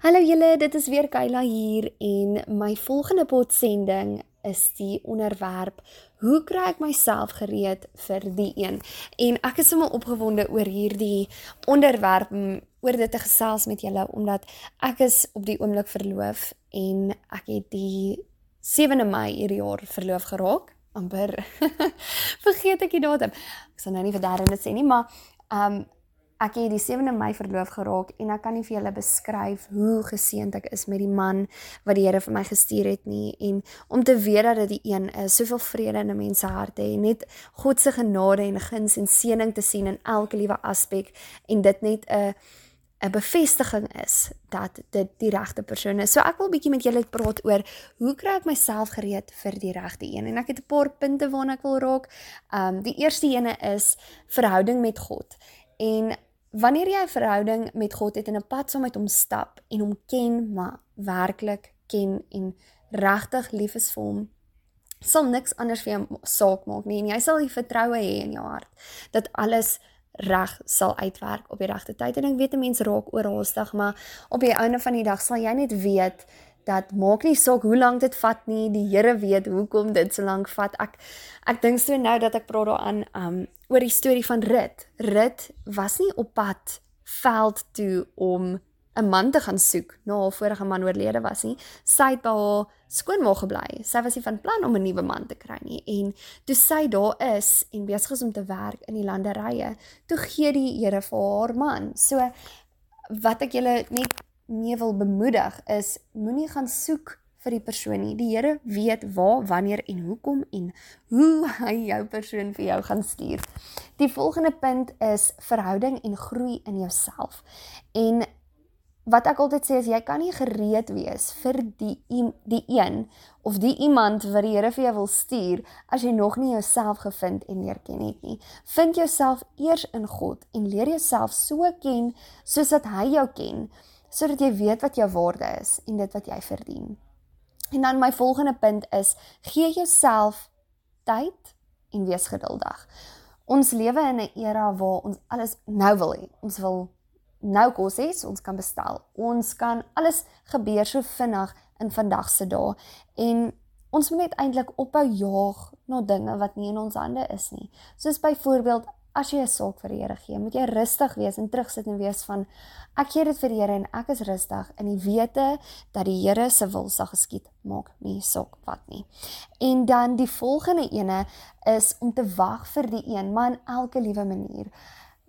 Hallo julle, dit is weer Kayla hier en my volgende potsending is die onderwerp hoe kry ek myself gereed vir die een? En ek is sommer opgewonde oor hierdie onderwerp oor dit te gesels met julle omdat ek is op die oomblik verloof en ek het die 7de Mei hierdie jaar verloof geraak. amper vergeet ek die datum. Ek sal nou nie vir daarin sê nie, maar um, ek het die 7de Mei verloof geraak en ek kan nie vir julle beskryf hoe geseënd ek is met die man wat die Here vir my gestuur het nie en om te weet dat dit die een is, soveel vrede in 'n mens se hart hê, net God se genade en guns en seëning te sien in elke liewe aspek en dit net 'n 'n bevestiging is dat dit die regte persoon is. So ek wil bietjie met julle praat oor hoe kry ek myself gereed vir die regte een? En ek het 'n paar punte waarna ek wil raak. Ehm um, die eerste ene is verhouding met God. En wanneer jy 'n verhouding met God het en 'n pad saam met hom stap en hom ken, maar werklik ken en regtig lief is vir hom, sal niks anders vir jou saak maak nie en jy sal die vertroue hê in jou hart dat alles reg sal uitwerk op die regte tyd. En ek weet 'n mens raak oorhaastig, maar op die einde van die dag sal jy net weet dat maak nie saak hoe lank dit vat nie, die Here weet hoekom dit so lank vat. Ek ek dink so nou dat ek praat daaraan um oor die storie van Rut. Rut was nie op pad veld toe om 'n man te gaan soek na haar vorige man oorlede was nie. Sy het by haar skoonma gebly. Sy was nie van plan om 'n nuwe man te kry nie. En toe sy daar is en besig is om te werk in die landerye, toe gee die Here vir haar man. So wat ek julle net mee wil bemoedig is moenie gaan soek vir die persoon nie. Die Here weet waar, wanneer en hoekom en hoe hy jou persoon vir jou gaan stuur. Die volgende punt is verhouding en groei in jouself. En wat ek altyd sê is jy kan nie gereed wees vir die die een of die iemand wat die Here vir jou wil stuur as jy nog nie jouself gevind en leer ken het nie. Vind jouself eers in God en leer jouself so ken soos dat hy jou ken sodat jy weet wat jou waarde is en dit wat jy verdien. En dan my volgende punt is gee jouself tyd en wees geduldig. Ons lewe in 'n era waar ons alles nou wil hê. Ons wil nou kos hê, so ons kan bestel. Ons kan alles gebeur so vinnig in vandag se dae en ons moet net eintlik ophou jaag na dinge wat nie in ons hande is nie. Soos byvoorbeeld as jy 'n saak vir die Here gee, moet jy rustig wees en terugsit en wees van ek gee dit vir die Here en ek is rustig in die wete dat die Here se wil sal geskied, maak nie saak wat nie. En dan die volgende ene is om te wag vir die een, maar in elke liewe manier.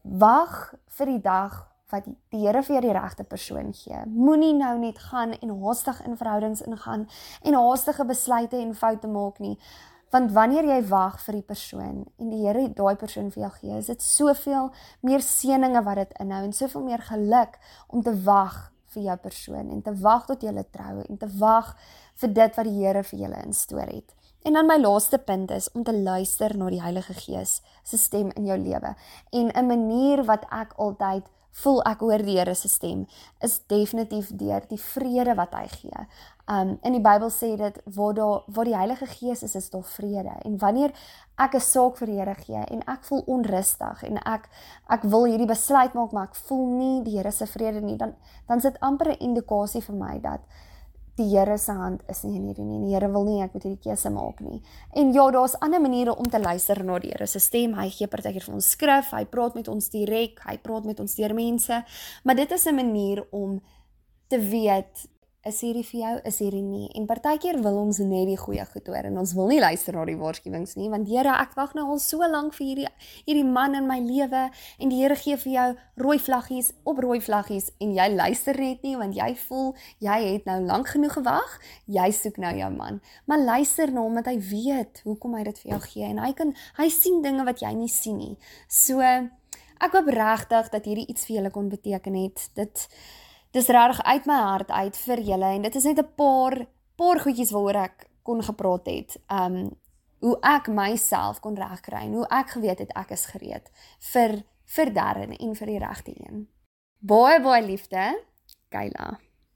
Wag vir die dag wat die Here vir jou die regte persoon gee. Moenie nou net gaan en haastig in verhoudings ingaan en haastige besluite en foute maak nie. Want wanneer jy wag vir die persoon en die Here daai persoon vir jou gee, is dit soveel meer seëninge wat dit inhou en soveel meer geluk om te wag vir jou persoon en te wag tot julle trou en te wag vir dit wat die Here vir julle instoor het. En dan my laaste punt is om te luister na die Heilige Gees se stem in jou lewe. En 'n manier wat ek altyd voel ek hoor die Here se stem is definitief deur die vrede wat hy gee. Um in die Bybel sê dit waar daar waar die Heilige Gees is, is daar vrede. En wanneer ek 'n saak vir die Here gee en ek voel onrustig en ek ek wil hierdie besluit maak maar ek voel nie die Here se vrede nie, dan dan sit amper 'n indikasie vir my dat die Here se hand is nie in hierdie nie. Die Here wil nie ek moet hierdie keuse maak nie. En ja, daar's ander maniere om te luister na die Here se stem. Hy gee partykeer vir ons skrif, hy praat met ons direk, hy praat met ons deur mense. Maar dit is 'n manier om te weet is hierdie vir jou, is hierdie nie. En partykeer wil ons net die goeie goed hoor en ons wil nie luister na die waarskuwings nie, want Here, ek wag nou al so lank vir hierdie hierdie man in my lewe en die Here gee vir jou rooi vlaggies op rooi vlaggies en jy luister net nie want jy voel jy het nou lank genoeg gewag. Jy soek nou jou man. Maar luister na hom want hy weet hoekom hy dit vir jou gee en hy kan hy sien dinge wat jy nie sien nie. So ek hoop regtig dat hierdie iets vir julle kon beteken het. Dit dis regtig uit my hart uit vir julle en dit is net 'n paar paar goedjies waaroor ek kon gepraat het. Um hoe ek myself kon regkry en hoe ek geweet het ek is gereed vir vir Darren en vir die regte een. Baie baie liefde, Kayla.